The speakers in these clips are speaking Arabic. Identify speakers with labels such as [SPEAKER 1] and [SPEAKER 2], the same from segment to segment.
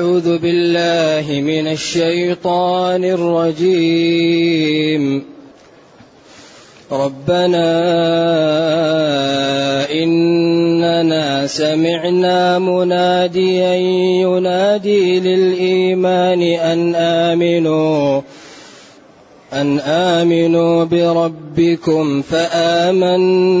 [SPEAKER 1] أعوذ بالله من الشيطان الرجيم. ربنا إننا سمعنا مناديا ينادي للإيمان أن آمنوا أن آمنوا بربكم فآمنا.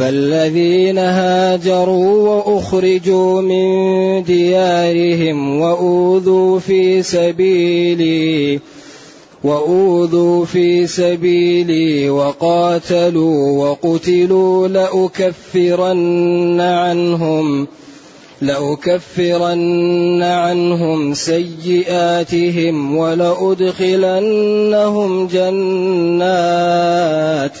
[SPEAKER 1] فالذين هاجروا وأخرجوا من ديارهم وأوذوا في سبيلي وأوذوا في سبيلي وقاتلوا وقتلوا لأكفرن عنهم لأكفرن عنهم سيئاتهم ولأدخلنهم جنات ۖ.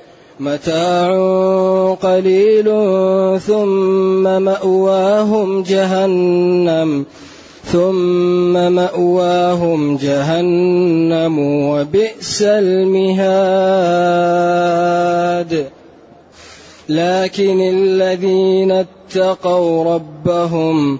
[SPEAKER 1] متاع قليل ثم مأواهم جهنم ثم مأواهم جهنم وبئس المهاد. لكن الذين اتقوا ربهم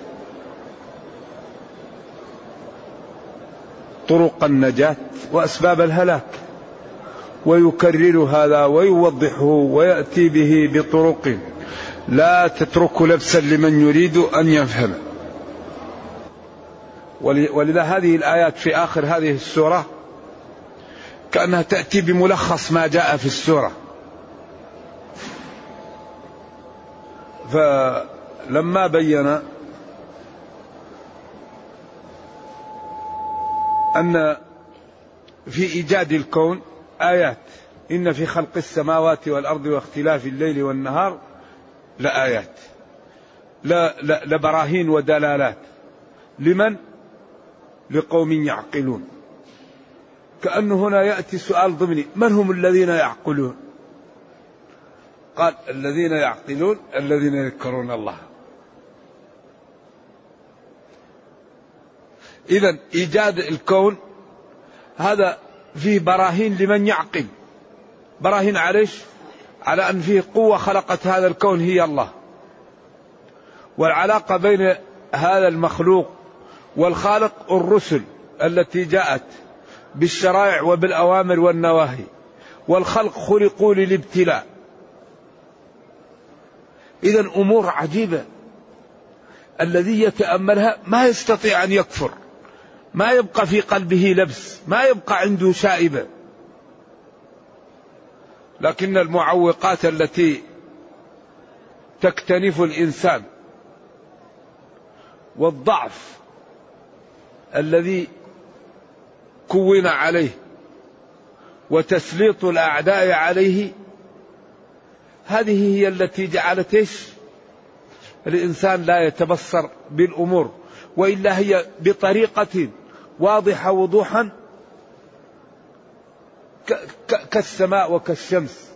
[SPEAKER 2] طرق النجاة وأسباب الهلاك ويكرر هذا ويوضحه ويأتي به بطرق لا تترك لبسا لمن يريد أن يفهم. ولذا هذه الآيات في آخر هذه السورة كأنها تأتي بملخص ما جاء في السورة. فلما بين أن في إيجاد الكون آيات. إن في خلق السماوات والأرض واختلاف الليل والنهار لآيات. لا لبراهين ودلالات. لمن؟ لقوم يعقلون. كأنه هنا يأتي سؤال ضمني. من هم الذين يعقلون؟ قال الذين يعقلون الذين يذكرون الله. إذا إيجاد الكون هذا فيه براهين لمن يعقل. براهين على على أن فيه قوة خلقت هذا الكون هي الله. والعلاقة بين هذا المخلوق والخالق الرسل التي جاءت بالشرائع وبالأوامر والنواهي. والخلق خلقوا للابتلاء. إذا أمور عجيبة. الذي يتأملها ما يستطيع أن يكفر. ما يبقى في قلبه لبس ما يبقى عنده شائبة لكن المعوقات التي تكتنف الإنسان والضعف الذي كون عليه وتسليط الأعداء عليه هذه هي التي جعلت إيش؟ الإنسان لا يتبصر بالأمور وإلا هي بطريقة واضحة وضوحا كالسماء وكالشمس.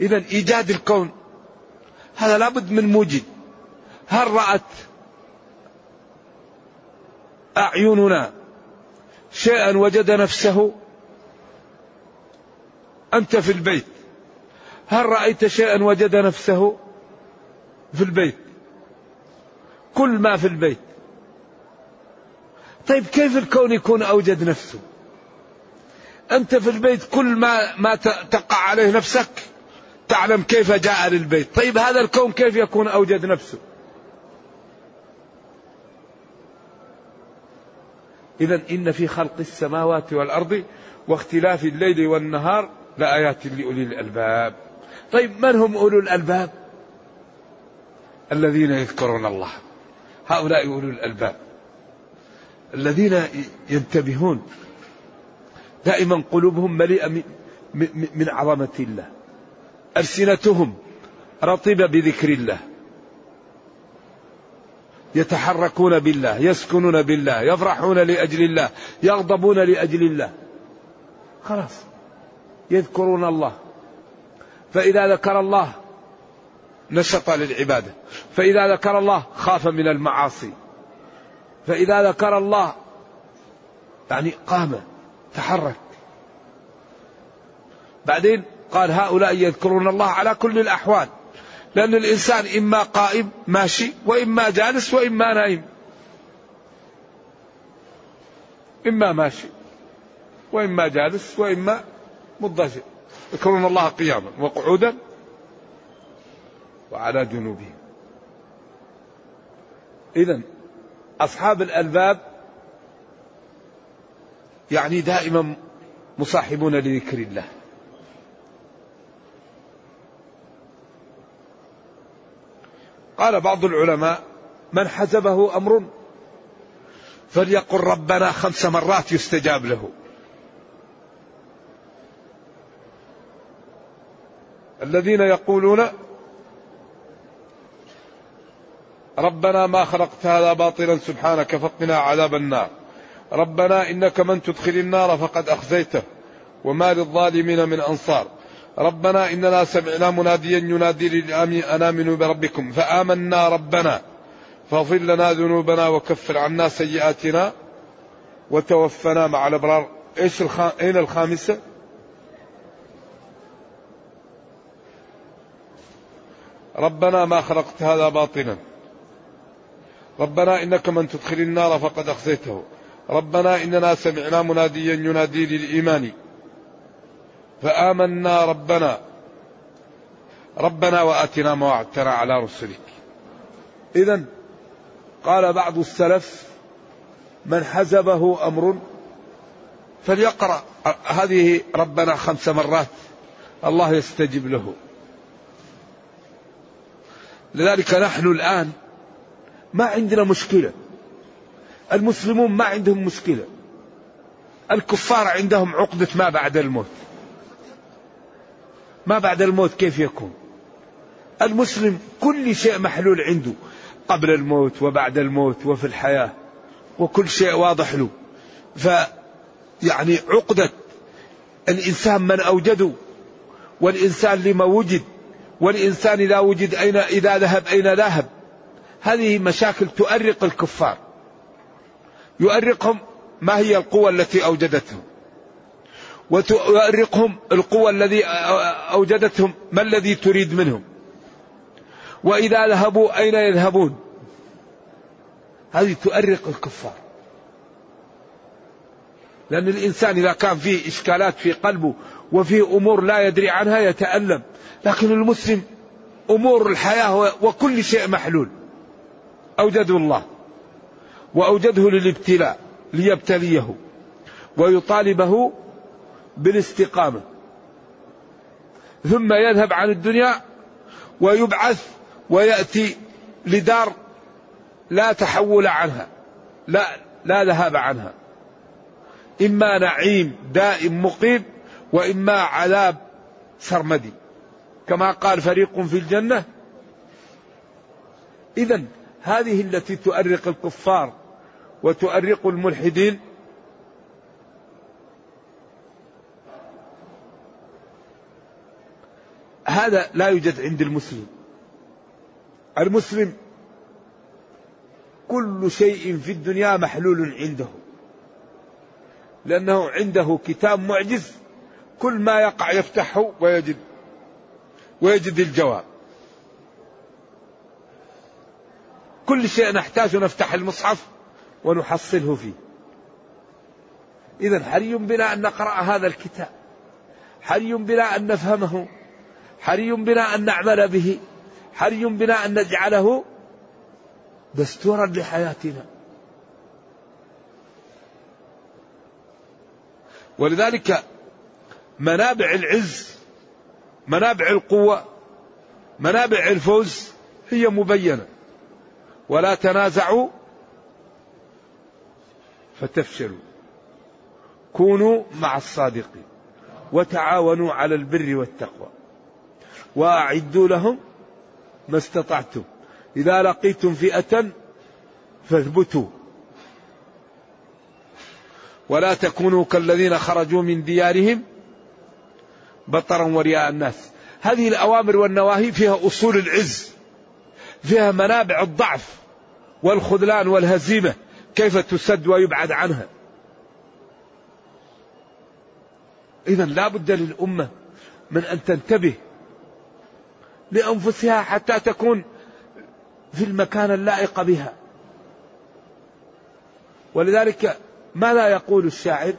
[SPEAKER 2] إذا إيجاد الكون. هذا لابد من موجد. هل رأت أعيننا شيئا وجد نفسه؟ أنت في البيت. هل رأيت شيئا وجد نفسه في البيت؟ كل ما في البيت. طيب كيف الكون يكون أوجد نفسه؟ أنت في البيت كل ما ما تقع عليه نفسك تعلم كيف جاء للبيت. طيب هذا الكون كيف يكون أوجد نفسه؟ إذا إن في خلق السماوات والأرض واختلاف الليل والنهار لآيات لأولي الألباب. طيب من هم أولو الألباب؟ الذين يذكرون الله. هؤلاء أولو الألباب. الذين ينتبهون دائما قلوبهم مليئة من عظمة الله. ألسنتهم رطبة بذكر الله. يتحركون بالله يسكنون بالله يفرحون لأجل الله يغضبون لأجل الله. خلاص يذكرون الله. فإذا ذكر الله نشط للعبادة. فإذا ذكر الله خاف من المعاصي. فإذا ذكر الله يعني قام تحرك. بعدين قال هؤلاء يذكرون الله على كل الأحوال. لأن الإنسان إما قائم ماشي وإما جالس وإما نائم إما ماشي وإما جالس وإما مضجع يذكرون الله قياما وقعودا. وعلى جنوبهم. إذا أصحاب الألباب يعني دائما مصاحبون لذكر الله. قال بعض العلماء من حزبه أمر فليقل ربنا خمس مرات يستجاب له. الذين يقولون ربنا ما خلقت هذا باطلا سبحانك فقنا عذاب النار. ربنا إنك من تدخل النار فقد أخزيته وما للظالمين من أنصار. ربنا إننا سمعنا مناديا ينادي للامن ان امنوا بربكم فآمنا ربنا. فاغفر لنا ذنوبنا وكفر عنا سيئاتنا وتوفنا مع الأبرار. إيش الخ... أين الخامسة؟ ربنا ما خلقت هذا باطلا. ربنا إنك من تدخل النار فقد أخزيته. ربنا إننا سمعنا مناديا ينادي للإيمان. فآمنا ربنا. ربنا وآتنا ما وعدتنا على رسلك. إذا قال بعض السلف من حزبه أمر فليقرأ. هذه ربنا خمس مرات الله يستجب له. لذلك نحن الآن ما عندنا مشكلة. المسلمون ما عندهم مشكلة. الكفار عندهم عقدة ما بعد الموت. ما بعد الموت كيف يكون؟ المسلم كل شيء محلول عنده قبل الموت وبعد الموت وفي الحياة وكل شيء واضح له. ف يعني عقدة الإنسان من أوجده والإنسان لما وجد والإنسان إذا وجد أين إذا ذهب أين ذهب هذه مشاكل تؤرق الكفار. يؤرقهم ما هي القوة التي أوجدتهم وتؤرقهم القوة الذي أوجدتهم ما الذي تريد منهم. وإذا ذهبوا أين يذهبون؟ هذه تؤرق الكفار. لأن الإنسان إذا كان فيه إشكالات في قلبه وفيه أمور لا يدري عنها يتألم. لكن المسلم أمور الحياة وكل شيء محلول. أوجده الله وأوجده للابتلاء ليبتليه ويطالبه بالاستقامة. ثم يذهب عن الدنيا ويبعث ويأتي لدار لا تحول عنها لا لا ذهاب عنها. إما نعيم دائم مقيم وإما عذاب سرمدي. كما قال فريق في الجنة إذا هذه التي تؤرق الكفار وتؤرق الملحدين. هذا لا يوجد عند المسلم. المسلم كل شيء في الدنيا محلول عنده لأنه عنده كتاب معجز كل ما يقع يفتحه ويجد ويجد الجواب. كل شيء نحتاج نفتح المصحف ونحصله فيه. إذا حري بنا أن نقرأ هذا الكتاب. حري بنا أن نفهمه. حري بنا أن نعمل به. حري بنا أن نجعله دستورا لحياتنا. ولذلك منابع العز منابع القوة منابع الفوز هي مبينة. ولا تنازعوا فتفشلوا. كونوا مع الصادقين وتعاونوا على البر والتقوى. وأعدوا لهم ما استطعتم. إذا لقيتم فئة فاثبتوا. ولا تكونوا كالذين خرجوا من ديارهم بطرا ورياء الناس. هذه الأوامر والنواهي فيها أصول العز. فيها منابع الضعف والخذلان والهزيمة. كيف تسد ويبعد عنها؟ إذا لا بد للأمة من أن تنتبه لأنفسها حتى تكون في المكان اللائق بها. ولذلك ماذا يقول الشاعر؟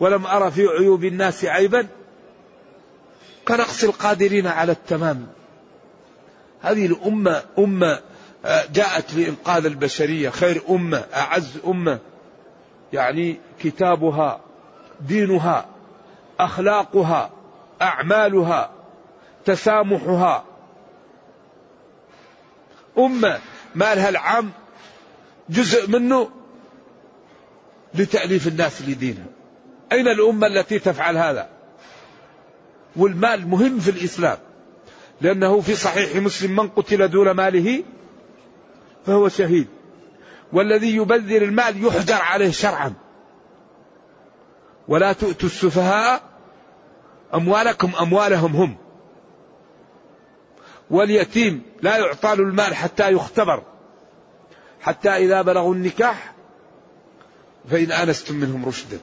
[SPEAKER 2] ولم أرى في عيوب الناس عيبا. كنقص القادرين على التمام. هذه الأمة أمة آه، جاءت لإنقاذ البشرية خير أمة أعز أمة. يعني كتابها دينها أخلاقها أعمالها تسامحها. أمة مالها العام جزء منه لتأليف الناس لدينها. أين الأمة التي تفعل هذا؟ والمال مهم في الإسلام. لأنه في صحيح مسلم من قتل دون ماله فهو شهيد. والذي يبذر المال يحجر عليه شرعا. ولا تؤتوا السفهاء أموالكم أموالهم هم. واليتيم لا يعطى له المال حتى يختبر. حتى إذا بلغوا النكاح فإن آنستم منهم رشدا.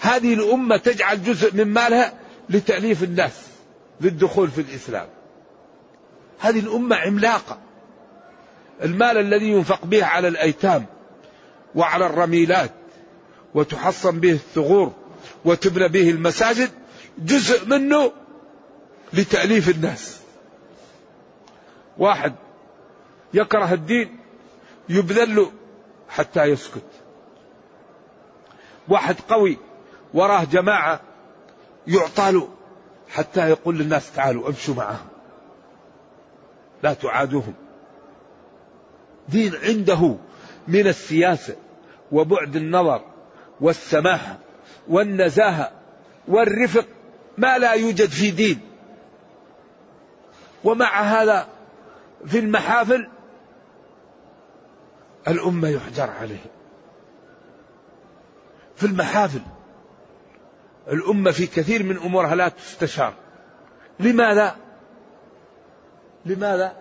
[SPEAKER 2] هذه الأمة تجعل جزء من مالها لتأليف الناس للدخول في الإسلام. هذه الأمة عملاقة. المال الذي ينفق به على الأيتام وعلى الرميلات وتحصن به الثغور وتبنى به المساجد جزء منه لتأليف الناس. واحد يكره الدين يبذل حتى يسكت. واحد قوي وراه جماعة يعطى له حتى يقول للناس تعالوا امشوا معهم. لا تعادوهم. دين عنده من السياسة وبعد النظر والسماحة والنزاهة والرفق ما لا يوجد في دين. ومع هذا في المحافل الأمة يحجر عليه في المحافل الأمة في كثير من أمورها لا تستشار. لماذا؟ لماذا؟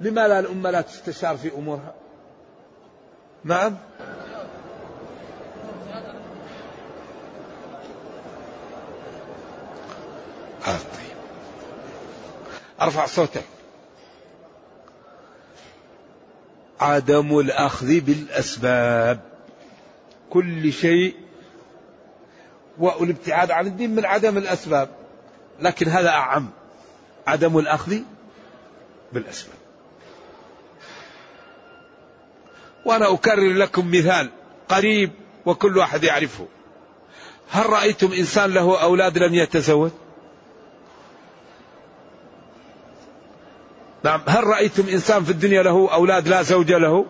[SPEAKER 2] لماذا الأمة لا تستشار في أمورها؟ نعم؟ آه طيب. أرفع صوتك. عدم الأخذ بالأسباب. كل شيء والابتعاد عن الدين من عدم الأسباب. لكن هذا أعم. عدم الأخذ بالأسباب وأنا أكرر لكم مثال قريب وكل واحد يعرفه. هل رأيتم إنسان له أولاد لم يتزوج؟ نعم. هل رأيتم إنسان في الدنيا له أولاد لا زوج له؟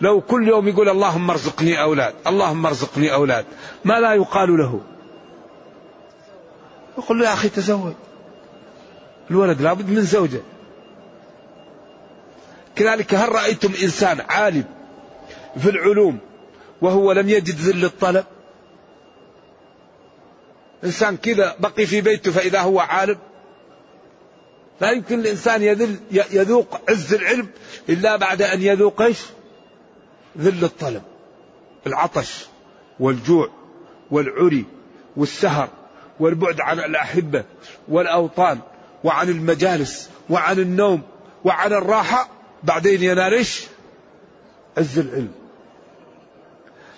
[SPEAKER 2] لو كل يوم يقول اللهم ارزقني أولاد اللهم ارزقني أولاد ما لا يقال له؟ يقول له يا أخي تزوج. الولد لابد من زوجة. كذلك هل رأيتم إنسان عالم في العلوم وهو لم يجد ذل الطلب؟ إنسان كذا بقي في بيته فإذا هو عالم؟ لا يمكن الإنسان يذل يذوق عز العلم إلا بعد أن يذوق إيش؟ ذل الطلب. العطش والجوع والعري والسهر والبعد عن الأحبة والأوطان وعن المجالس وعن النوم وعن الراحة. بعدين ينال إيش؟ عز العلم.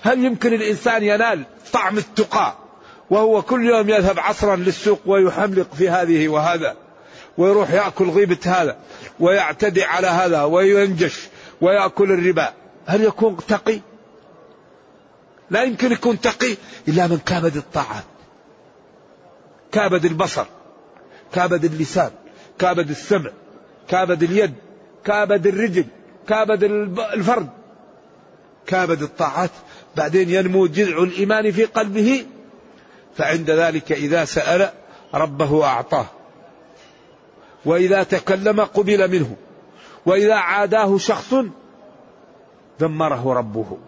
[SPEAKER 2] هل يمكن الإنسان ينال طعم التقى وهو كل يوم يذهب عصرا للسوق ويحملق في هذه وهذا ويروح يأكل غيبة هذا ويعتدي على هذا وينجش ويأكل الربا؟ هل يكون تقي؟ لا يمكن يكون تقي إلا من كابد الطاعات كابد البصر. كابد اللسان كابد السمع كابد اليد كابد الرجل كابد الفرد. كابد الطاعات بعدين ينمو جذع الإيمان في قلبه فعند ذلك إذا سأل ربه أعطاه. وإذا تكلم قبل منه وإذا عاداه شخص دمره ربه.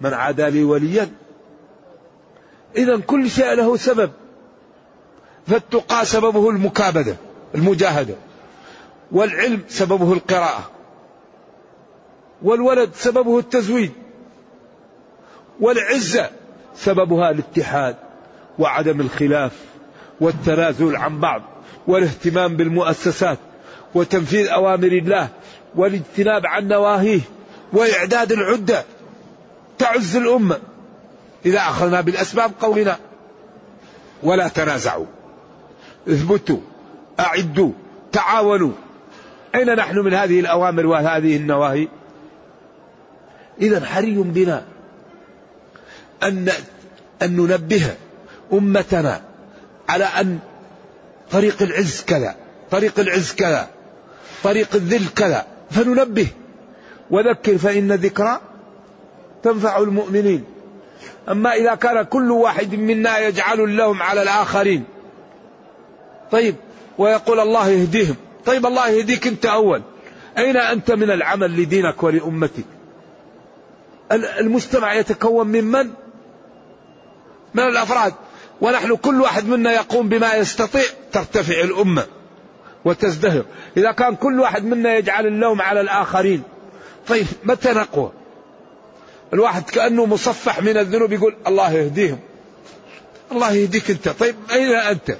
[SPEAKER 2] من عادى لي وليا؟ إذا كل شيء له سبب. فالتقى سببه المكابدة المجاهدة. والعلم سببه القراءة. والولد سببه التزويد والعزة سببها الاتحاد وعدم الخلاف والتنازل عن بعض والاهتمام بالمؤسسات وتنفيذ أوامر الله والاجتناب عن نواهيه وإعداد العدة تعز الأمة. إذا أخذنا بالأسباب قولنا ولا تنازعوا. اثبتوا أعدوا تعاونوا. أين نحن من هذه الأوامر وهذه النواهي؟ إذا حري بنا أن أن ننبه أمتنا على أن طريق العز كذا طريق العز كذا طريق الذل كذا فننبه. وذكر فإن ذكرى تنفع المؤمنين. أما إذا كان كل واحد منا يجعل اللوم على الآخرين طيب ويقول الله يهديهم طيب الله يهديك أنت أول. أين أنت من العمل لدينك ولأمتك؟ المجتمع يتكون من من؟ من الأفراد. ونحن كل واحد منا يقوم بما يستطيع. ترتفع الأمة وتزدهر. إذا كان كل واحد منا يجعل اللوم على الآخرين طيب متى نقوى؟ الواحد كأنه مصفح من الذنوب يقول الله يهديهم. الله يهديك أنت. طيب أين أنت؟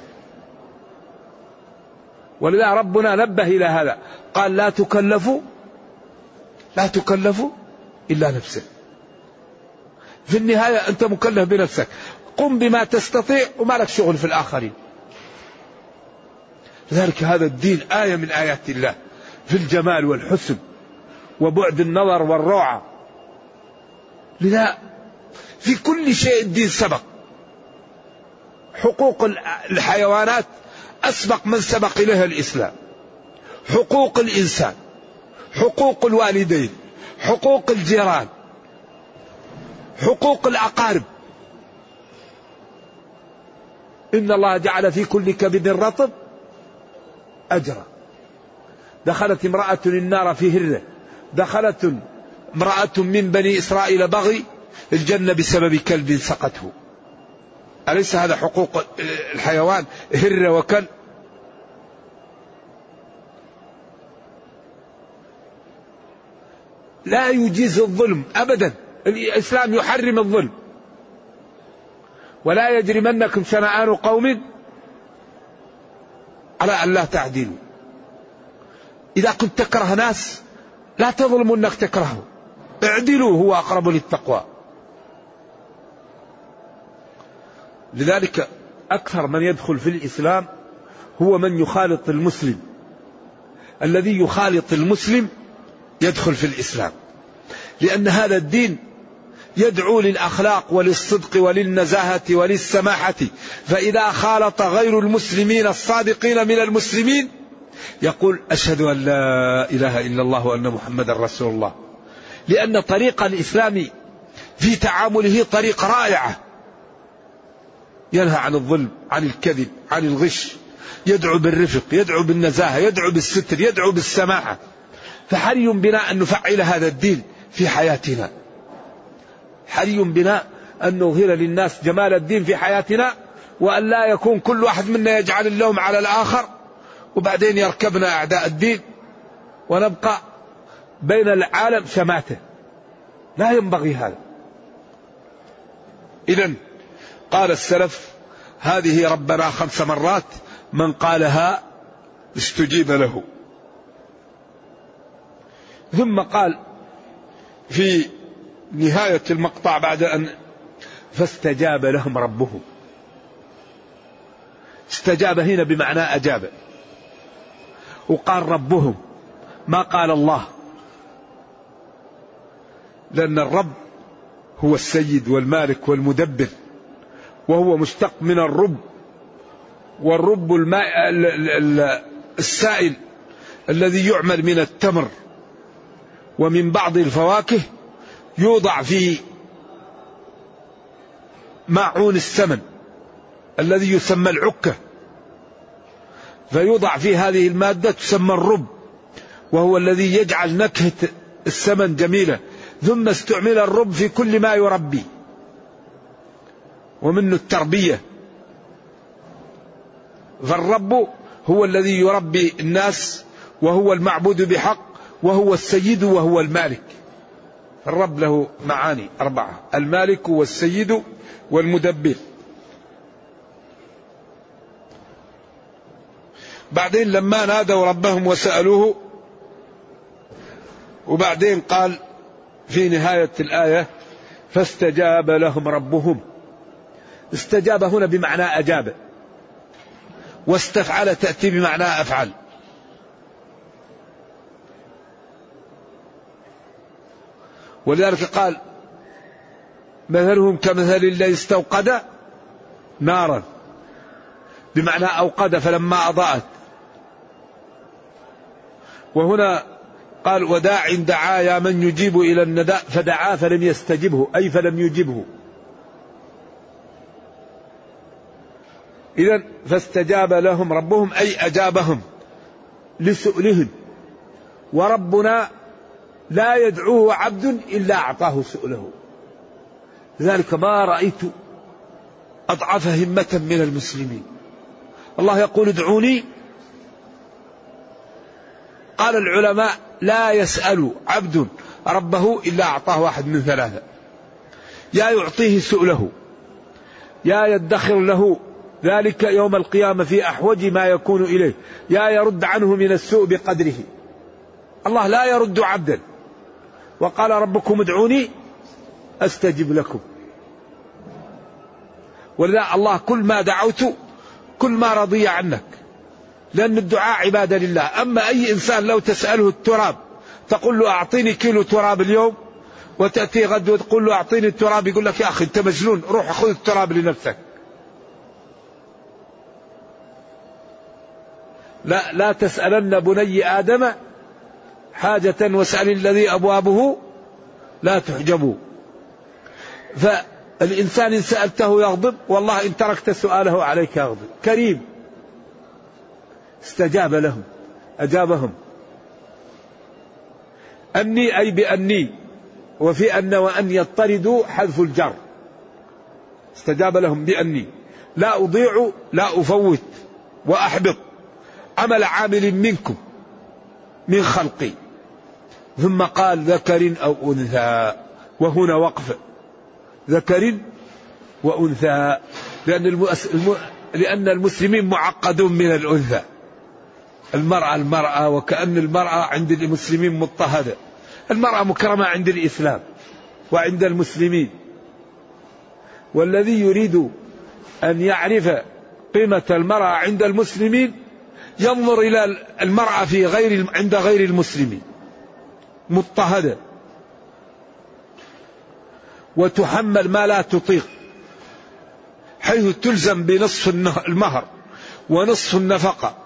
[SPEAKER 2] ولذا ربنا نبه إلى هذا. قال لا تكلفوا لا تكلفوا إلا نفسك. في النهاية أنت مكلف بنفسك. قم بما تستطيع وما لك شغل في الآخرين. لذلك هذا الدين آية من آيات الله. في الجمال والحسن وبعد النظر والروعة. لذا في كل شيء الدين سبق. حقوق الحيوانات أسبق من سبق إليها الإسلام. حقوق الإنسان حقوق الوالدين حقوق الجيران حقوق الأقارب. إن الله جعل في كل كبد رطب أجرا. دخلت امرأة النار في هرة. دخلت امرأة من بني إسرائيل بغي الجنة بسبب كلب سقته. أليس هذا حقوق الحيوان هرة وكلب لا يجيز الظلم أبدا. الإسلام يحرم الظلم. ولا يجرمنكم شنآن قوم على أن لا تعدلوا. إذا كنت تكره ناس لا تظلموا أنك تكرهه. اعدلوا هو أقرب للتقوى. لذلك أكثر من يدخل في الإسلام هو من يخالط المسلم. الذي يخالط المسلم يدخل في الإسلام. لأن هذا الدين يدعو للأخلاق وللصدق وللنزاهة وللسماحة. فإذا خالط غير المسلمين الصادقين من المسلمين يقول أشهد أن لا إله إلا الله وأن محمدا رسول الله. لأن طريق الإسلام في تعامله طريق رائعة. ينهى عن الظلم عن الكذب عن الغش. يدعو بالرفق يدعو بالنزاهة يدعو بالستر يدعو بالسماحة. فحري بنا أن نفعل هذا الدين في حياتنا. حري بنا أن نظهر للناس جمال الدين في حياتنا وأن لا يكون كل واحد منا يجعل اللوم على الآخر. وبعدين يركبنا أعداء الدين ونبقى بين العالم شماته. لا ينبغي هذا. إذا قال السلف هذه ربنا خمس مرات من قالها استجيب له. ثم قال في نهاية المقطع بعد أن فاستجاب لهم ربهم استجاب هنا بمعنى أجاب. وقال ربهم ما قال الله؟ لأن الرب هو السيد والمالك والمدبر. وهو مشتق من الرب. والرب الماء السائل الذي يعمل من التمر. ومن بعض الفواكه يوضع في ماعون السمن الذي يسمى العكة. فيوضع في هذه المادة تسمى الرب وهو الذي يجعل نكهة السمن جميلة. ثم استعمل الرب في كل ما يربي. ومنه التربية. فالرب هو الذي يربي الناس وهو المعبود بحق وهو السيد وهو المالك. الرب له معاني أربعة المالك والسيد والمدبر. بعدين لما نادوا ربهم وسألوه وبعدين قال في نهاية الآية فاستجاب لهم ربهم. استجاب هنا بمعنى أجاب. واستفعل تأتي بمعنى أفعل. ولذلك قال مثلهم كمثل الذي استوقد نارا. بمعنى أوقد فلما أضاءت. وهنا قال وداع دعا يا من يجيب إلى النداء فدعا فلم يستجبه أي فلم يجبه. إذا فاستجاب لهم ربهم أي أجابهم لسؤلهم. وربنا لا يدعوه عبد إلا أعطاه سؤله. لذلك ما رأيت أضعف همة من المسلمين. الله يقول ادعوني. قال العلماء لا يسأل عبد ربه إلا أعطاه واحد من ثلاثة. يا يعطيه سؤله. يا يدخر له ذلك يوم القيامة في أحوج ما يكون إليه. يا يرد عنه من السوء بقدره. الله لا يرد عبدا. وقال ربكم ادعوني أستجب لكم. ولذا الله كل ما دعوت كل ما رضي عنك. لأن الدعاء عبادة لله. أما أي إنسان لو تسأله التراب تقول له أعطيني كيلو تراب اليوم وتأتي غد وتقول له أعطيني التراب يقول لك يا أخي أنت مجنون روح خذ التراب لنفسك. لا لا تسألن بني آدم حاجة واسأل الذي أبوابه لا تحجب. فالإنسان إن سألته يغضب والله إن تركت سؤاله عليك يغضب. كريم. استجاب لهم أجابهم. أني أي بأني وفي أن وأن يطردوا حذف الجر. استجاب لهم بأني. لا أضيع لا أفوت وأحبط. عمل عامل منكم من خلقي. ثم قال ذكر أو أنثى وهنا وقف. ذكر وأنثى لأن. الم... لأن المسلمين معقدون من الأنثى. المرأة المرأة وكأن المرأة عند المسلمين مضطهدة. المرأة مكرمة عند الإسلام وعند المسلمين. والذي يريد أن يعرف قيمة المرأة عند المسلمين ينظر إلى المرأة في غير عند غير المسلمين مضطهدة. وتحمل ما لا تطيق. حيث تلزم بنصف المهر ونصف النفقة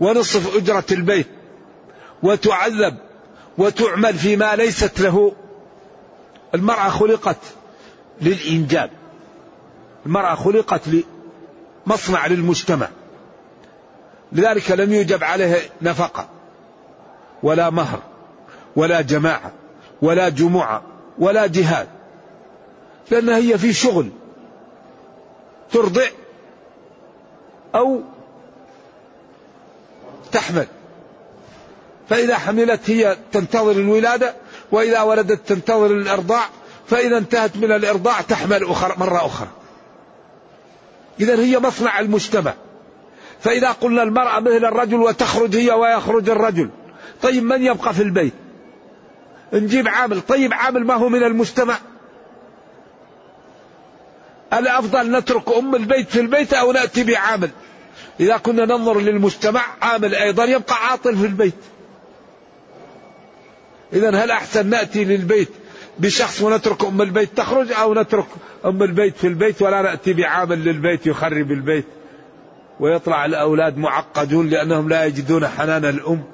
[SPEAKER 2] ونصف أجرة البيت. وتعذب وتعمل فيما ليست له. المرأة خلقت للإنجاب. المرأة خلقت لمصنع للمجتمع. لذلك لم يوجب عليها نفقة ولا مهر ولا جماعة ولا جمعة ولا جهاد لأنها هي في شغل ترضع أو تحمل. فإذا حملت هي تنتظر الولادة وإذا ولدت تنتظر الإرضاع فإذا انتهت من الإرضاع تحمل أخرى مرة أخرى. إذا هي مصنع المجتمع. فإذا قلنا المرأة مثل الرجل وتخرج هي ويخرج الرجل. طيب من يبقى في البيت؟ نجيب عامل. طيب عامل ما هو من المجتمع الأفضل نترك أم البيت في البيت أو نأتي بعامل. إذا كنا ننظر للمجتمع عامل أيضا يبقى عاطل في البيت. إذا هل أحسن نأتي للبيت بشخص ونترك أم البيت تخرج أو نترك أم البيت في البيت ولا نأتي بعامل للبيت يخرب البيت؟ ويطلع الأولاد معقدون لأنهم لا يجدون حنان الأم.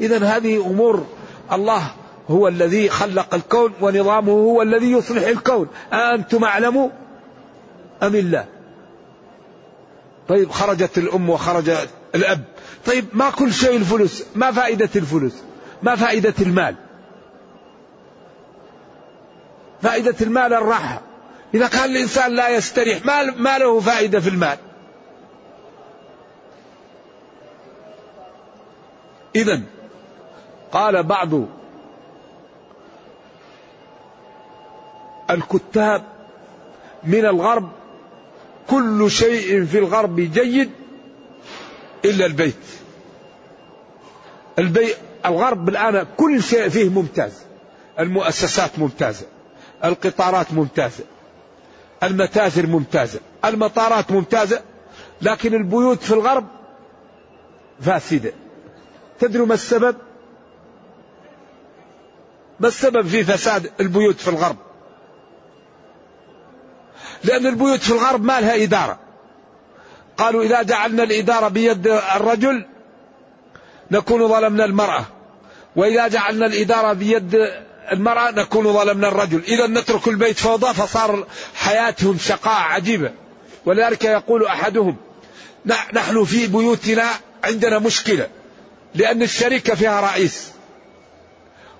[SPEAKER 2] إذا هذه أمور الله هو الذي خلق الكون ونظامه هو الذي يصلح الكون. أأنتم أعلموا أم الله طيب خرجت الأم وخرج الأب. طيب ما كل شيء الفلوس؟ ما فائدة الفلوس؟ ما فائدة المال؟ فائدة المال الراحة. إذا كان الإنسان لا يستريح ما, ما له فائدة في المال؟ إذا قال بعض الكتاب من الغرب كل شيء في الغرب جيد إلا البيت. البيت الغرب الآن كل شيء فيه ممتاز. المؤسسات ممتازة. القطارات ممتازة. المتاجر ممتازة. المطارات ممتازة. لكن البيوت في الغرب فاسدة. تدروا ما السبب؟ ما السبب في فساد البيوت في الغرب؟ لأن البيوت في الغرب ما لها إدارة. قالوا إذا جعلنا الإدارة بيد الرجل نكون ظلمنا المرأة. وإذا جعلنا الإدارة بيد المرأة نكون ظلمنا الرجل. إذا نترك البيت فوضى فصار حياتهم شقاء عجيبة. ولذلك يقول أحدهم نحن في بيوتنا عندنا مشكلة. لأن الشركة فيها رئيس.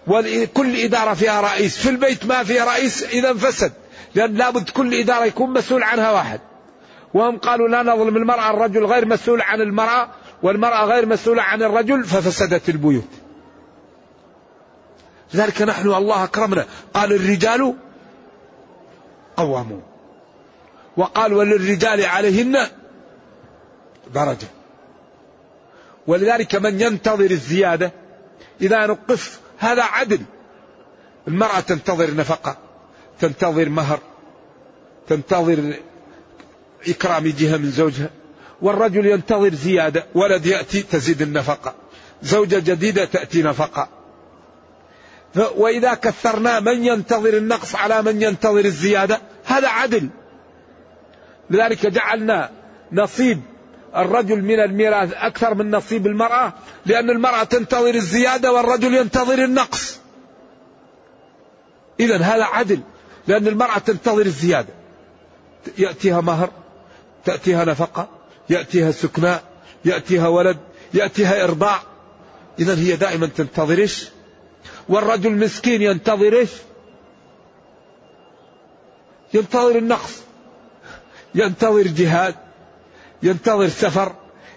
[SPEAKER 2] وكل إدارة فيها رئيس. في البيت ما فيها رئيس إذا فسد لأن لابد كل إدارة يكون مسؤول عنها واحد. وهم قالوا لا نظلم المرأة الرجل غير مسؤول عن المرأة والمرأة غير مسؤولة عن الرجل ففسدت البيوت. لذلك نحن الله أكرمنا. قال الرجال قوامون. وقال وللرجال عليهن درجة. ولذلك من ينتظر الزيادة إذا نقص هذا عدل. المرأة تنتظر نفقة تنتظر مهر تنتظر إكرام جهة من زوجها والرجل ينتظر زيادة ولد يأتي تزيد النفقة. زوجة جديدة تأتي نفقة. وإذا كثرنا من ينتظر النقص على من ينتظر الزيادة هذا عدل. لذلك جعلنا نصيب الرجل من الميراث أكثر من نصيب المرأة لأن المرأة تنتظر الزيادة والرجل ينتظر النقص. إذا هذا عدل لأن المرأة تنتظر الزيادة. يأتيها مهر تأتيها نفقة يأتيها سكناء يأتيها ولد يأتيها إرضاع. إذا هي دائما تنتظر إيش؟ والرجل مسكين ينتظر إيش؟ ينتظر النقص. ينتظر جهاد. ينتظر سفر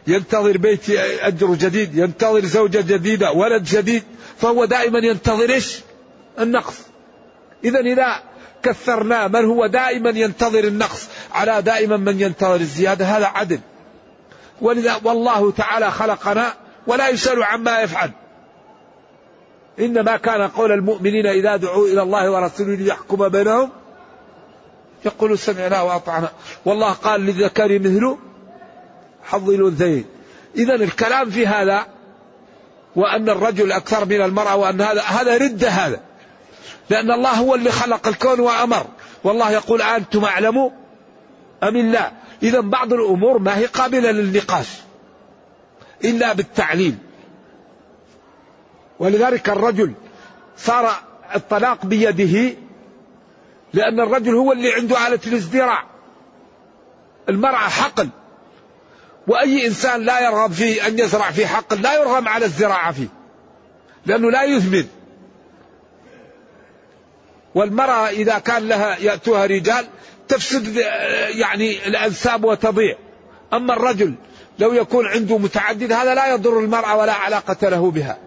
[SPEAKER 2] ينتظر بيت أجر جديد ينتظر زوجة جديدة ولد جديد فهو دائما ينتظر إيش؟ النقص. إذا إذا كثرنا من هو دائما ينتظر النقص على دائما من ينتظر الزيادة هذا عدل. ولذا والله تعالى خلقنا ولا يسأل عما يفعل. إنما كان قول المؤمنين إذا دعوا إلى الله ورسوله ليحكم بينهم. يقولوا سمعنا وأطعنا. والله قال للذكر مثل حظ الأنثيين. إذا الكلام في هذا وأن الرجل أكثر من المرأة وأن هذا هذا ردة هذا. لأن الله هو اللي خلق الكون وأمر. والله يقول أنتم أعلموا أم الله إذا بعض الأمور ما هي قابلة للنقاش. إلا بالتعليم ولذلك الرجل صار الطلاق بيده لأن الرجل هو اللي عنده آلة الازدراع المرأة حقل وأي إنسان لا يرغب في أن يزرع في حقل لا يرغم على الزراعة فيه لأنه لا يثمن والمرأة إذا كان لها يأتوها رجال تفسد يعني الأنساب وتضيع. أما الرجل لو يكون عنده متعدد هذا لا يضر المرأة ولا علاقة له بها.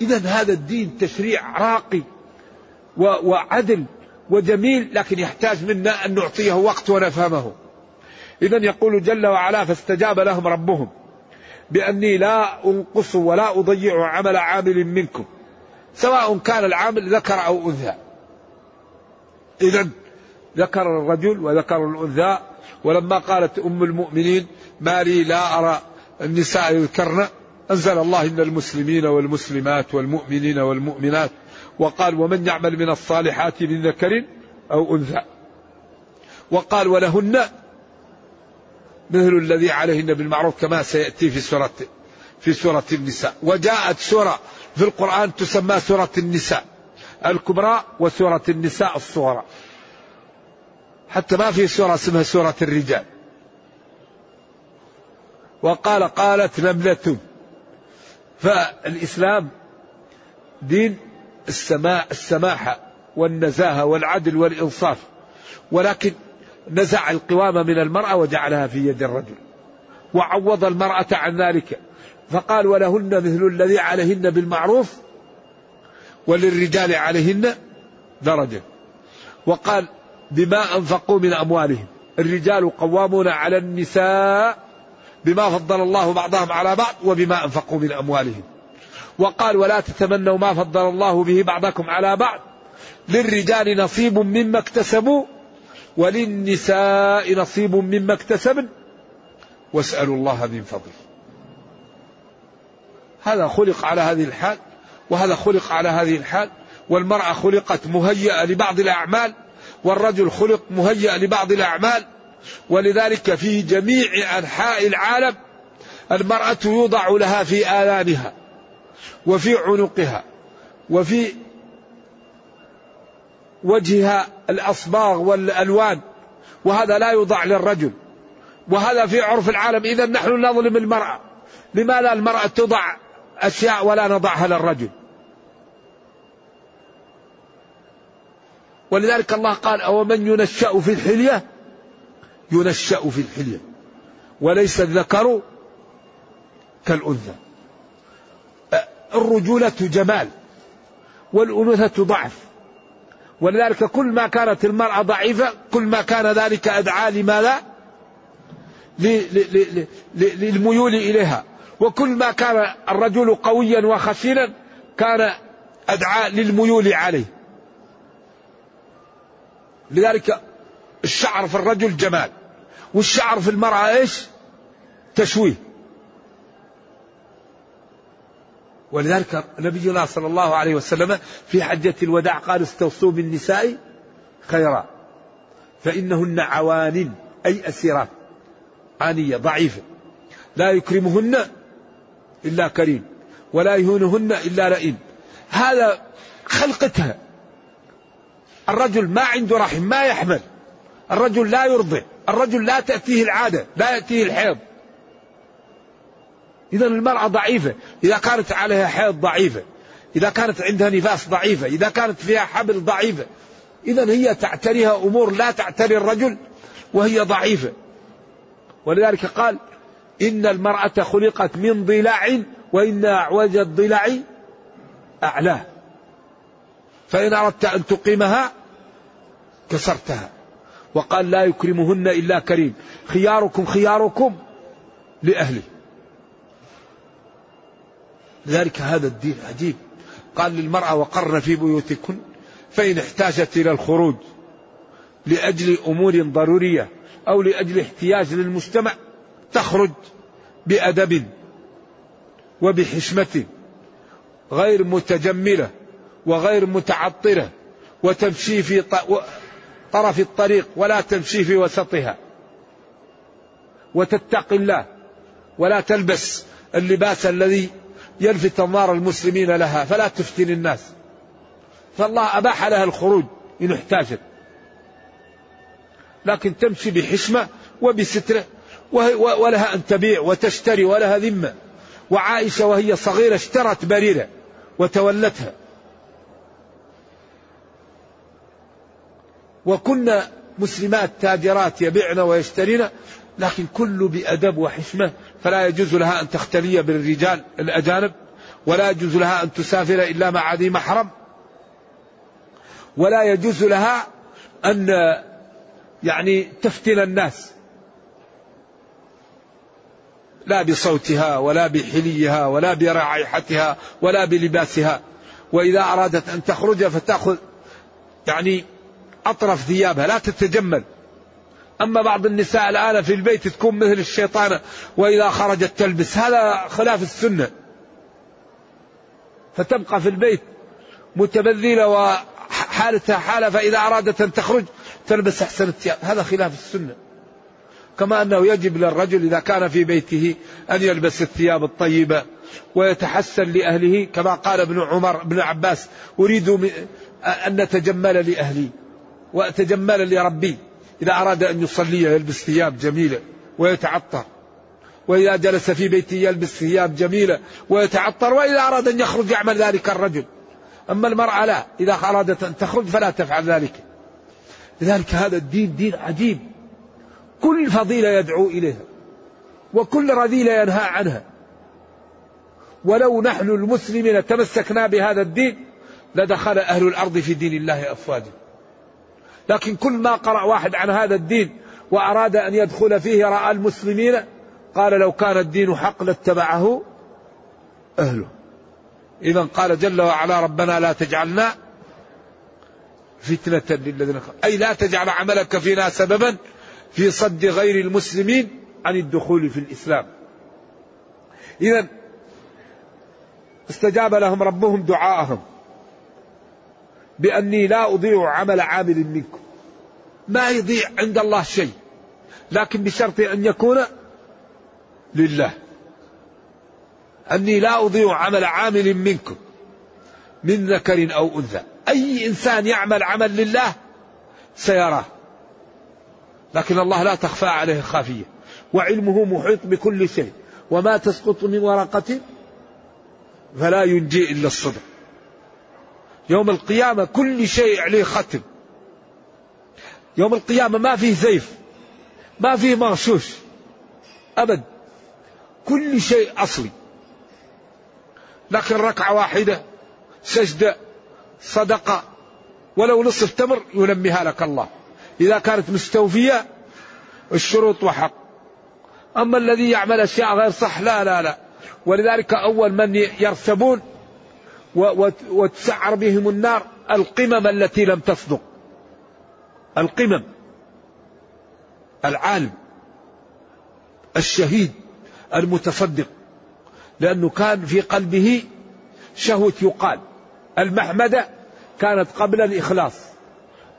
[SPEAKER 2] إذا هذا الدين تشريع راقي وعدل. وجميل لكن يحتاج منا أن نعطيه وقت ونفهمه. إذا يقول جل وعلا فاستجاب لهم ربهم بأني لا أنقص ولا أضيع عمل عامل منكم سواء كان العامل ذكر أو أنثى. إذا ذكر الرجل وذكر الأنثى ولما قالت أم المؤمنين ما لي لا أرى النساء يذكرن أنزل الله إن المسلمين والمسلمات والمؤمنين والمؤمنات وقال ومن يعمل من الصالحات من ذكر أو أنثى. وقال ولهن مثل الذي عليهن بالمعروف كما سيأتي في سورة في سورة النساء. وجاءت سورة في القرآن تسمى سورة النساء. الكبرى وسورة النساء الصغرى. حتى ما في سورة اسمها سورة الرجال. وقال قالت نملة فالإسلام دين السماء السماحة والنزاهة والعدل والإنصاف. ولكن نزع القوامة من المرأة وجعلها في يد الرجل. وعوض المرأة عن ذلك. فقال ولهن مثل الذي عليهن بالمعروف وللرجال عليهن درجة. وقال بما أنفقوا من أموالهم. الرجال قوامون على النساء بما فضل الله بعضهم على بعض وبما أنفقوا من أموالهم. وقال ولا تتمنوا ما فضل الله به بعضكم على بعض. للرجال نصيب مما اكتسبوا وللنساء نصيب مما اكتسبن. واسألوا الله من فضله هذا خلق على هذه الحال وهذا خلق على هذه الحال والمرأة خلقت مهيئة لبعض الأعمال والرجل خلق مهيئ لبعض الأعمال. ولذلك في جميع أنحاء العالم المرأة يوضع لها في آذانها وفي عنقها وفي وجهها الأصباغ والألوان وهذا لا يوضع للرجل وهذا في عرف العالم. إذا نحن نظلم المرأة لماذا المرأة تضع أشياء ولا نضعها للرجل؟ ولذلك الله قال أو من ينشأ في الحلية؟ ينشأ في الحلية وليس الذكر كالأنثى. الرجولة جمال والأنوثة ضعف. ولذلك كل ما كانت المرأة ضعيفة كل ما كان ذلك أدعى لماذا؟ للميول إليها. وكل ما كان الرجل قويا وخشنا كان أدعى للميول عليه. لذلك الشعر في الرجل جمال. والشعر في المرأة إيش؟ تشويه. ولذلك نبينا صلى الله عليه وسلم في حجة الوداع قال استوصوا بالنساء خيرا فإنهن عوان أي أسيرات عانية ضعيفة لا يكرمهن إلا كريم ولا يهونهن إلا لئيم. هذا خلقتها الرجل ما عنده رحم ما يحمل. الرجل لا يرضع الرجل لا تأتيه العادة لا يأتيه الحيض. إذا المرأة ضعيفة إذا كانت عليها حيض ضعيفة إذا كانت عندها نفاس ضعيفة إذا كانت فيها حبل ضعيفة إذا هي تعتريها أمور لا تعتري الرجل وهي ضعيفة. ولذلك قال إن المرأة خلقت من ضلع وإن أعوج الضلع أعلاه فإن أردت أن تقيمها كسرتها. وقال لا يكرمهن إلا كريم. خياركم خياركم لأهله. لذلك هذا الدين عجيب قال للمرأة وقرن في بيوتكن فإن احتاجت إلى الخروج لأجل أمور ضرورية أو لأجل احتياج للمجتمع تخرج بأدب وبحشمة غير متجملة وغير متعطلة وتمشي في طرف الطريق ولا تمشي في وسطها. وتتقي الله ولا تلبس اللباس الذي يلفت انظار المسلمين لها فلا تفتن الناس. فالله أباح لها الخروج إن احتاجت. لكن تمشي بحشمة وبسترة ولها أن تبيع وتشتري ولها ذمة. وعائشة وهي صغيرة اشترت بريرة وتولتها. وكنا مسلمات تاجرات يبيعن ويشترين لكن كل بأدب وحشمة فلا يجوز لها أن تختلي بالرجال الأجانب ولا يجوز لها أن تسافر إلا مع ذي محرم. ولا يجوز لها أن يعني تفتن الناس. لا بصوتها ولا بحليها ولا برائحتها ولا بلباسها. وإذا أرادت أن تخرج فتأخذ يعني أطرف ثيابها لا تتجمل. أما بعض النساء الآن في البيت تكون مثل الشيطانة وإذا خرجت تلبس. هذا خلاف السنة. فتبقى في البيت متبذلة وحالتها حالة فإذا أرادت أن تخرج تلبس أحسن الثياب. هذا خلاف السنة. كما أنه يجب للرجل إذا كان في بيته أن يلبس الثياب الطيبة ويتحسن لأهله. كما قال ابن عمر ابن عباس أريد أن نتجمل لأهلي وأتجمل لربي. إذا أراد أن يصلي يلبس ثياب جميلة ويتعطر. وإذا جلس في بيته يلبس ثياب جميلة ويتعطر. وإذا أراد أن يخرج يعمل ذلك الرجل. أما المرأة لا. إذا أرادت أن تخرج فلا تفعل ذلك. لذلك هذا الدين دين عجيب. كل فضيلة يدعو إليها. وكل رذيلة ينهى عنها. ولو نحن المسلمين تمسكنا بهذا الدين لدخل أهل الأرض في دين الله أفواجا. لكن كل ما قرأ واحد عن هذا الدين وأراد أن يدخل فيه رأى المسلمين قال لو كان الدين حق لاتبعه أهله. إذا قال جل وعلا ربنا لا تجعلنا فتنة للذين أي لا تجعل عملك فينا سببا في صد غير المسلمين عن الدخول في الإسلام. إذا استجاب لهم ربهم دعاءهم بأني لا أضيع عمل عامل منكم. ما يضيع عند الله شيء. لكن بشرط أن يكون لله. أني لا أضيع عمل عامل منكم. من ذكر أو أنثى. أي إنسان يعمل عمل لله سيراه. لكن الله لا تخفى عليه خافية وعلمه محيط بكل شيء. وما تسقط من ورقة فلا ينجي إلا الصدق. يوم القيامة كل شيء عليه ختم. يوم القيامة ما فيه سيف ما فيه مغشوش أبد. كل شيء أصلي. لكن ركعة واحدة سجدة صدقة ولو نصف تمر ينميها لك الله. إذا كانت مستوفية الشروط وحق. أما الذي يعمل أشياء غير صح لا لا لا. ولذلك أول من يرسبون وتسعر بهم النار القمم التي لم تصدق. القمم العالم الشهيد المتصدق لأنه كان في قلبه شهوة يقال. المحمدة كانت قبل الإخلاص.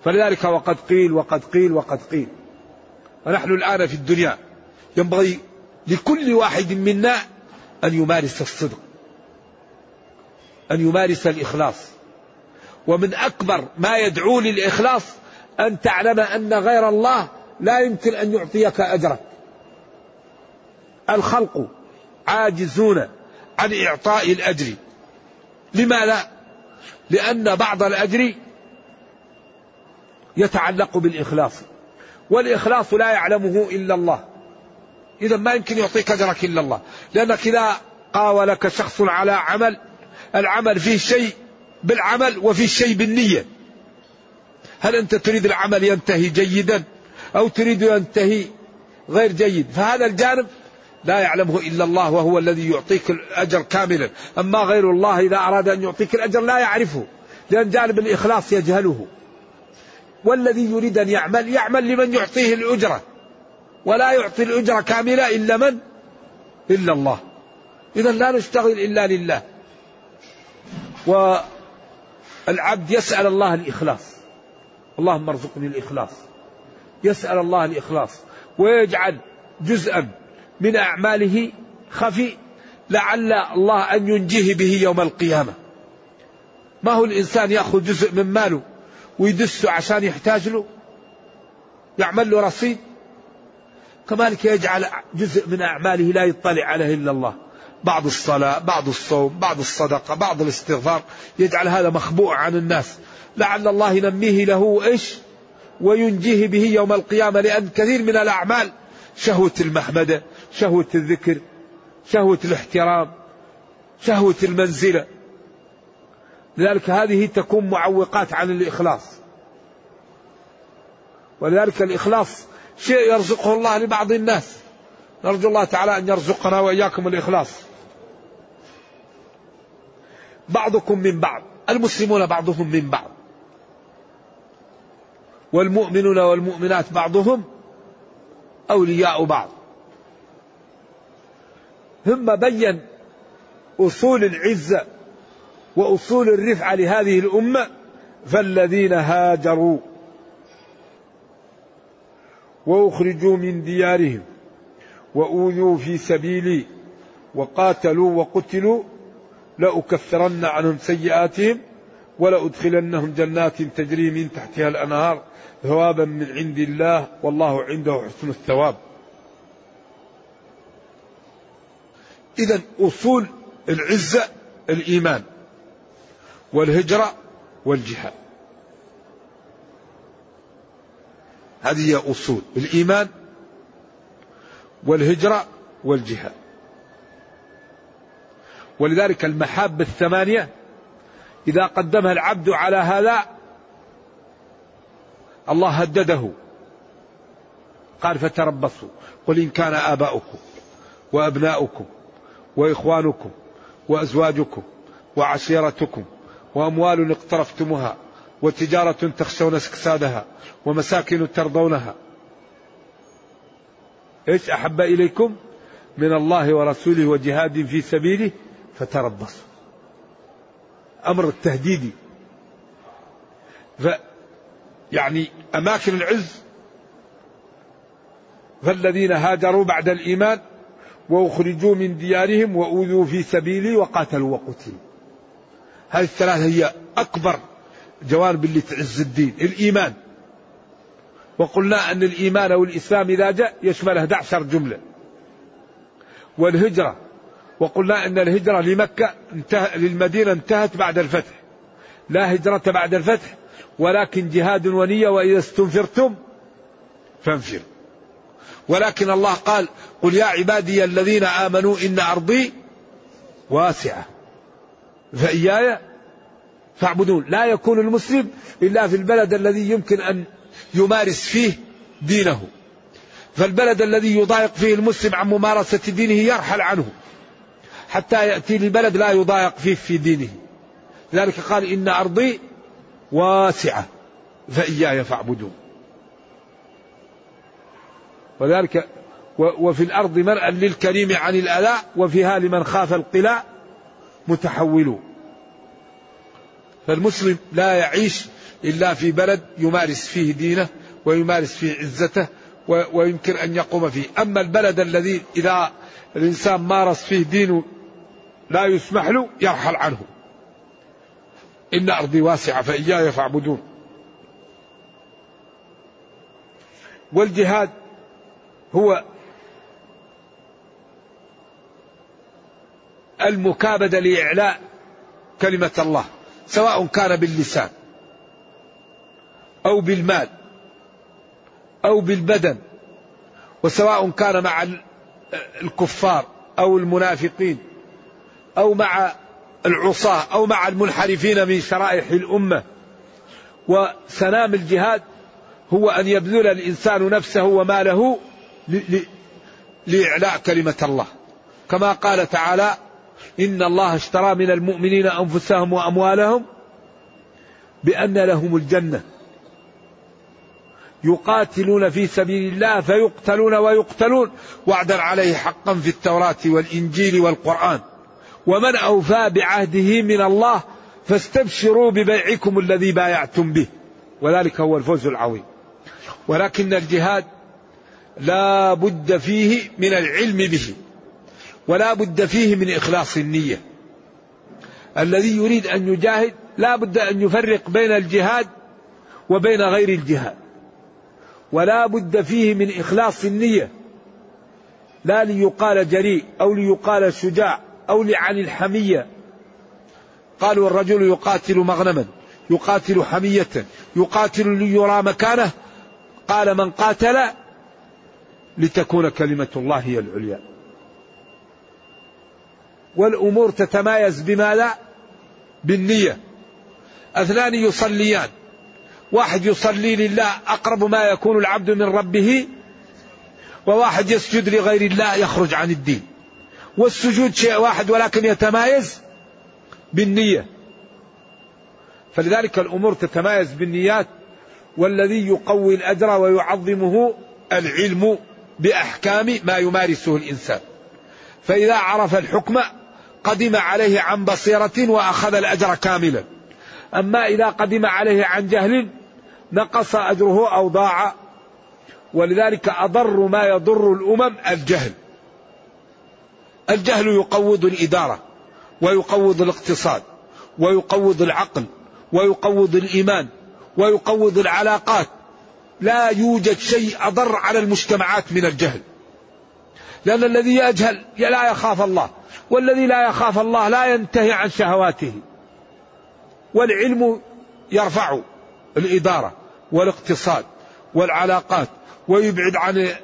[SPEAKER 2] فلذلك وقد قيل وقد قيل وقد قيل. ونحن الآن في الدنيا. ينبغي لكل واحد منا أن يمارس الصدق أن يمارس الإخلاص. ومن أكبر ما يدعو للإخلاص أن تعلم أن غير الله لا يمكن أن يعطيك أجرك. الخلق عاجزون عن إعطاء الأجر. لما لا لأن بعض الأجر يتعلق بالإخلاص والإخلاص لا يعلمه إلا الله. إذا ما يمكن يعطيك أجرك إلا الله لأنك إذا قاولك شخص على عمل العمل فيه شيء بالعمل وفيه شيء بالنية. هل أنت تريد العمل ينتهي جيدا أو تريد ينتهي غير جيد؟ فهذا الجانب لا يعلمه إلا الله وهو الذي يعطيك الأجر كاملا. أما غير الله إذا أراد أن يعطيك الأجر لا يعرفه لأن جانب الإخلاص يجهله. والذي يريد أن يعمل يعمل لمن يعطيه الأجرة. ولا يعطي الأجرة كاملة إلا من؟ إلا الله. إذا لا نشتغل إلا لله. والعبد يسأل الله الإخلاص. اللهم ارزقني الإخلاص. يسأل الله الإخلاص. ويجعل جزءا من أعماله خفي لعل الله أن ينجيه به يوم القيامة. ما هو الإنسان يأخذ جزء من ماله ويدسه عشان يحتاج له؟ يعمل له رصيد؟ كذلك يجعل جزء من أعماله لا يطلع عليه إلا الله. بعض الصلاة بعض الصوم بعض الصدقة بعض الاستغفار. يجعل هذا مخبوء عن الناس. لعل الله ينميه له إيش؟ وينجيه به يوم القيامة. لأن كثير من الأعمال شهوة المحمدة شهوة الذكر شهوة الاحترام شهوة المنزلة. لذلك هذه تكون معوقات عن الإخلاص. ولذلك الإخلاص شيء يرزقه الله لبعض الناس. نرجو الله تعالى أن يرزقنا وإياكم الإخلاص. بعضكم من بعض المسلمون بعضهم من بعض. والمؤمنون والمؤمنات بعضهم أولياء بعض. ثم بين أصول العزة وأصول الرفعة لهذه الأمة فالذين هاجروا وأخرجوا من ديارهم وأوذوا في سبيلي وقاتلوا وقتلوا لأكفرن عنهم سيئاتهم ولأدخلنهم جنات تجري من تحتها الأنهار ثوابا من عند الله والله عنده حسن الثواب. إذا أصول العزة الإيمان والهجرة والجهاد. هذه هي أصول الإيمان والهجرة والجهاد. ولذلك المحاب الثمانية إذا قدمها العبد على هذا الله هدده. قال فتربصوا. قل إن كان آباؤكم وأبناؤكم وإخوانكم وأزواجكم وعشيرتكم وأموال اقترفتموها وتجارة تخشون استكسادها ومساكن ترضونها. إيش أحب إليكم؟ من الله ورسوله وجهاد في سبيله فتربصوا. أمر التهديدي ف يعني أماكن العز فالذين هاجروا بعد الإيمان وأخرجوا من ديارهم وأوذوا في سبيلي وقاتلوا وقتلوا. هذه الثلاثة هي أكبر جوانب اللي تعز الدين الإيمان. وقلنا أن الإيمان والإسلام إذا جاء يشمل 11 جملة. والهجرة وقلنا أن الهجرة لمكة انتهى للمدينة انتهت بعد الفتح. لا هجرة بعد الفتح ولكن جهاد ونية وإذا استنفرتم فانفروا. ولكن الله قال قل يا عبادي الذين آمنوا إن أرضي واسعة. فإياي فاعبدون. لا يكون المسلم إلا في البلد الذي يمكن أن يمارس فيه دينه. فالبلد الذي يضايق فيه المسلم عن ممارسة دينه يرحل عنه. حتى يأتي لبلد لا يضايق فيه في دينه. لذلك قال إن أرضي واسعة فإياي فاعبدون. وذلك وفي الأرض مرأى للكريم عن الألاء وفيها لمن خاف القلاء متحولون. فالمسلم لا يعيش إلا في بلد يمارس فيه دينه ويمارس فيه عزته ويمكن أن يقوم فيه. أما البلد الذي إذا الإنسان مارس فيه دينه لا يسمح له يرحل عنه. إن أرضي واسعة فإياي فاعبدون. والجهاد هو المكابدة لإعلاء كلمة الله سواء كان باللسان أو بالمال أو بالبدن وسواء كان مع الكفار أو المنافقين. أو مع العصاة أو مع المنحرفين من شرائح الأمة. وسنام الجهاد هو أن يبذل الإنسان نفسه وماله لإعلاء كلمة الله. كما قال تعالى إن الله اشترى من المؤمنين أنفسهم وأموالهم بأن لهم الجنة. يقاتلون في سبيل الله فيقتلون ويقتلون. وعدا عليه حقا في التوراة والإنجيل والقرآن. ومن أوفى بعهده من الله فاستبشروا ببيعكم الذي بايعتم به. وذلك هو الفوز العظيم. ولكن الجهاد لا بد فيه من العلم به ولا بد فيه من إخلاص النية. الذي يريد أن يجاهد لا بد أن يفرق بين الجهاد وبين غير الجهاد. ولا بد فيه من إخلاص النية. لا ليقال جريء أو ليقال شجاع. أو عن الحمية. قالوا الرجل يقاتل مغنما يقاتل حمية يقاتل ليرى مكانه. قال من قاتل لتكون كلمة الله هي العليا. والأمور تتمايز بماذا؟ بالنية. اثنان يصليان. واحد يصلي لله أقرب ما يكون العبد من ربه وواحد يسجد لغير الله يخرج عن الدين. والسجود شيء واحد ولكن يتمايز بالنية. فلذلك الأمور تتمايز بالنيات والذي يقوي الأجر ويعظمه العلم بأحكام ما يمارسه الإنسان. فإذا عرف الحكم قدم عليه عن بصيرة وأخذ الأجر كاملا. أما إذا قدم عليه عن جهل نقص أجره أو ضاع. ولذلك أضر ما يضر الأمم الجهل. الجهل يقوض الإدارة ويقوض الاقتصاد ويقوض العقل ويقوض الإيمان ويقوض العلاقات. لا يوجد شيء أضر على المجتمعات من الجهل. لأن الذي يجهل لا يخاف الله والذي لا يخاف الله لا ينتهي عن شهواته. والعلم يرفع الإدارة والاقتصاد والعلاقات ويبعد عن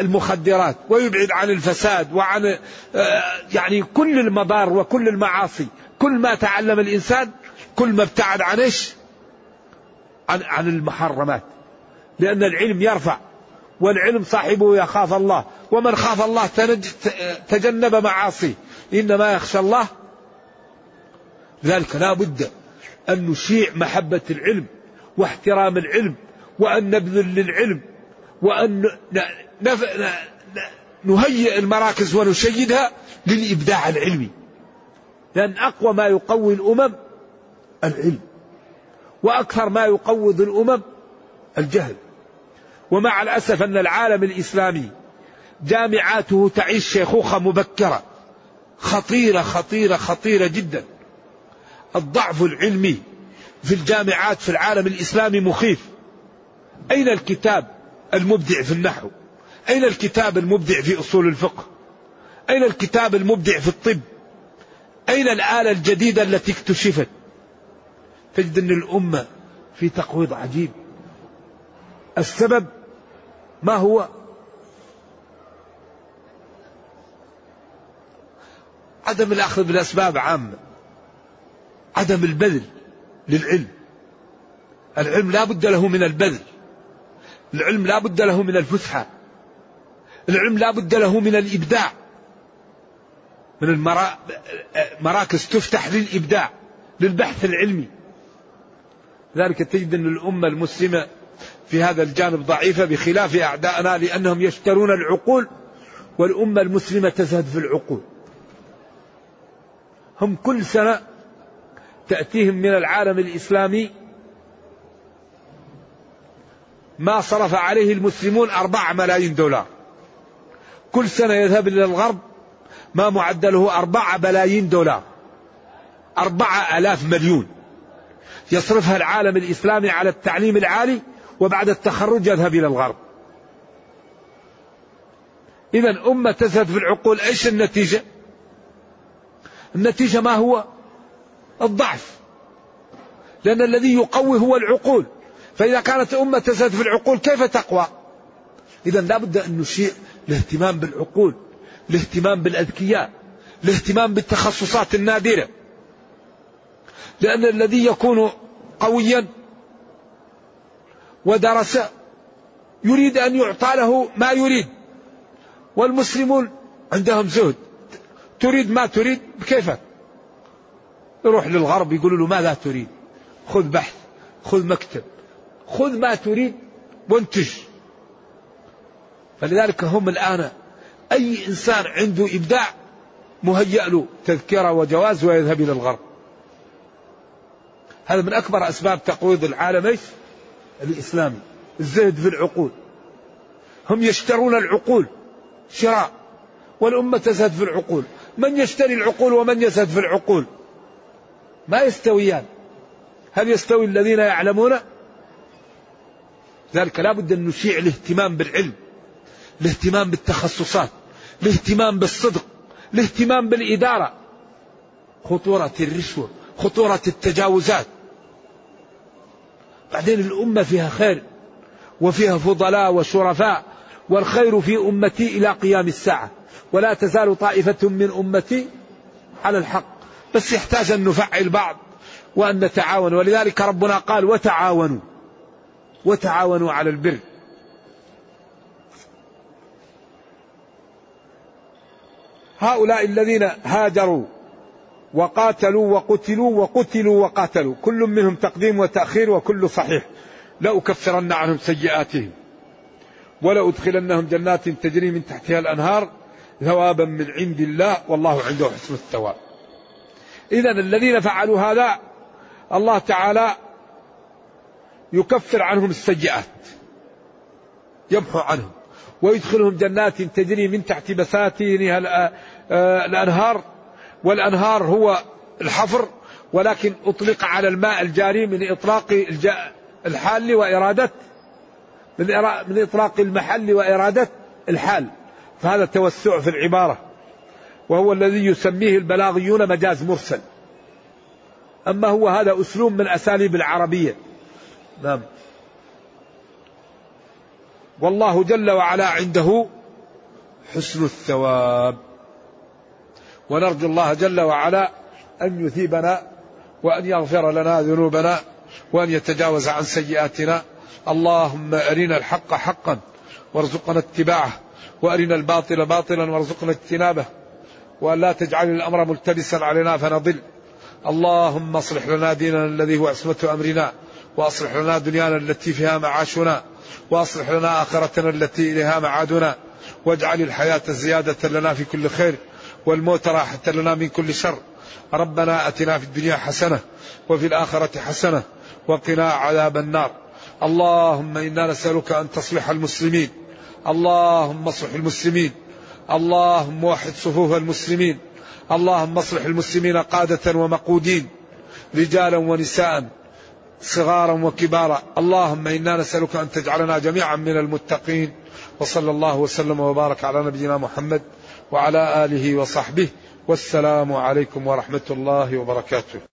[SPEAKER 2] المخدرات ويبعد عن الفساد وعن آه، يعني كل المضار وكل المعاصي. كل ما تعلم الإنسان كل ما ابتعد عن إيش؟ عن, عن المحرمات. لأن العلم يرفع والعلم صاحبه يخاف الله. ومن خاف الله تجنب معاصيه. إنما يخشى الله. لذلك لا بد أن نشيع محبة العلم واحترام العلم وأن نبذل للعلم وأن نهيئ المراكز ونشيدها للإبداع العلمي. لأن أقوى ما يقوي الأمم العلم وأكثر ما يقوض الأمم الجهل. ومع الأسف أن العالم الإسلامي جامعاته تعيش شيخوخة مبكرة. خطيرة خطيرة خطيرة جدا. الضعف العلمي في الجامعات في العالم الإسلامي مخيف. أين الكتاب المبدع في النحو؟ أين الكتاب المبدع في أصول الفقه؟ أين الكتاب المبدع في الطب؟ أين الآلة الجديدة التي اكتشفت؟ تجد أن الأمة في تقويض عجيب. السبب ما هو؟ عدم الأخذ بالأسباب عامة. عدم البذل للعلم. العلم لا بد له من البذل. العلم لا بد له من الفسحة. العلم لا بد له من الإبداع. من المراكز تفتح للإبداع للبحث العلمي. ذلك تجد أن الأمة المسلمة في هذا الجانب ضعيفة بخلاف أعدائنا لأنهم يشترون العقول والأمة المسلمة تزهد في العقول. هم كل سنة تأتيهم من العالم الإسلامي ما صرف عليه المسلمون أربعة ملايين دولار. كل سنة يذهب إلى الغرب ما معدله أربعة بلايين دولار. أربعة ألاف مليون. يصرفها العالم الإسلامي على التعليم العالي وبعد التخرج يذهب إلى الغرب. إذا أمة تزهد في العقول إيش النتيجة؟ النتيجة ما هو؟ الضعف. لأن الذي يقوي هو العقول. فإذا كانت أمة تزهد في العقول كيف تقوى؟ إذا لابد أن نشيع الاهتمام بالعقول الاهتمام بالأذكياء الاهتمام بالتخصصات النادرة. لأن الذي يكون قويا ودرس يريد أن يعطى له ما يريد. والمسلمون عندهم زهد. تريد ما تريد بكيفك. يروح للغرب يقولوا له ماذا تريد؟ خذ بحث خذ مكتب. خذ ما تريد وانتج. فلذلك هم الآن أي إنسان عنده إبداع مهيأ له تذكرة وجواز ويذهب إلى الغرب. هذا من أكبر أسباب تقويض العالم إيش؟ الإسلامي. الزهد في العقول. هم يشترون العقول شراء والأمة تزهد في العقول. من يشتري العقول ومن يزهد في العقول؟ ما يستويان. هل يستوي الذين يعلمون؟ ذلك لا بد أن نشيع الاهتمام بالعلم. الاهتمام بالتخصصات الاهتمام بالصدق الاهتمام بالإدارة. خطورة الرشوة خطورة التجاوزات. بعدين الأمة فيها خير وفيها فضلاء وشرفاء والخير في أمتي إلى قيام الساعة. ولا تزال طائفة من أمتي على الحق. بس يحتاج أن نفعل بعض وأن نتعاون. ولذلك ربنا قال وتعاونوا وتعاونوا على البر. هؤلاء الذين هاجروا وقاتلوا وقتلوا وقتلوا وقاتلوا كل منهم تقديم وتأخير وكل صحيح. لأكفرن عنهم سيئاتهم. ولأدخلنهم جنات تجري من تحتها الأنهار ثوابا من عند الله والله عنده حسن الثواب. إذا الذين فعلوا هذا الله تعالى يكفر عنهم السيئات. يمحو عنهم. ويدخلهم جنات تجري من تحت بساتينها آه، الأنهار. والأنهار هو الحفر ولكن أطلق على الماء الجاري من إطلاق الحال وإرادة من إطلاق المحل وإرادة الحال. فهذا توسع في العبارة. وهو الذي يسميه البلاغيون مجاز مرسل. أما هو هذا أسلوب من أساليب العربية. نعم. والله جل وعلا عنده حسن الثواب. ونرجو الله جل وعلا أن يثيبنا وأن يغفر لنا ذنوبنا وأن يتجاوز عن سيئاتنا. اللهم أرنا الحق حقا وارزقنا اتباعه وأرنا الباطل باطلا وارزقنا اجتنابه. وأن لا تجعل الأمر ملتبسا علينا فنضل. اللهم أصلح لنا ديننا الذي هو عصمة أمرنا وأصلح لنا دنيانا التي فيها معاشنا. وأصلح لنا آخرتنا التي إليها معادنا. واجعل الحياة زيادة لنا في كل خير والموت راحة لنا من كل شر. ربنا أتنا في الدنيا حسنة وفي الآخرة حسنة وقنا عذاب النار. اللهم إنا نسألك أن تصلح المسلمين. اللهم اصلح المسلمين. اللهم وحد صفوف المسلمين. اللهم اصلح المسلمين قادة ومقودين رجالا ونساء. صغارا وكبارا. اللهم إنا نسألك أن تجعلنا جميعا من المتقين. وصلى الله وسلم وبارك على نبينا محمد وعلى آله وصحبه. والسلام عليكم ورحمة الله وبركاته.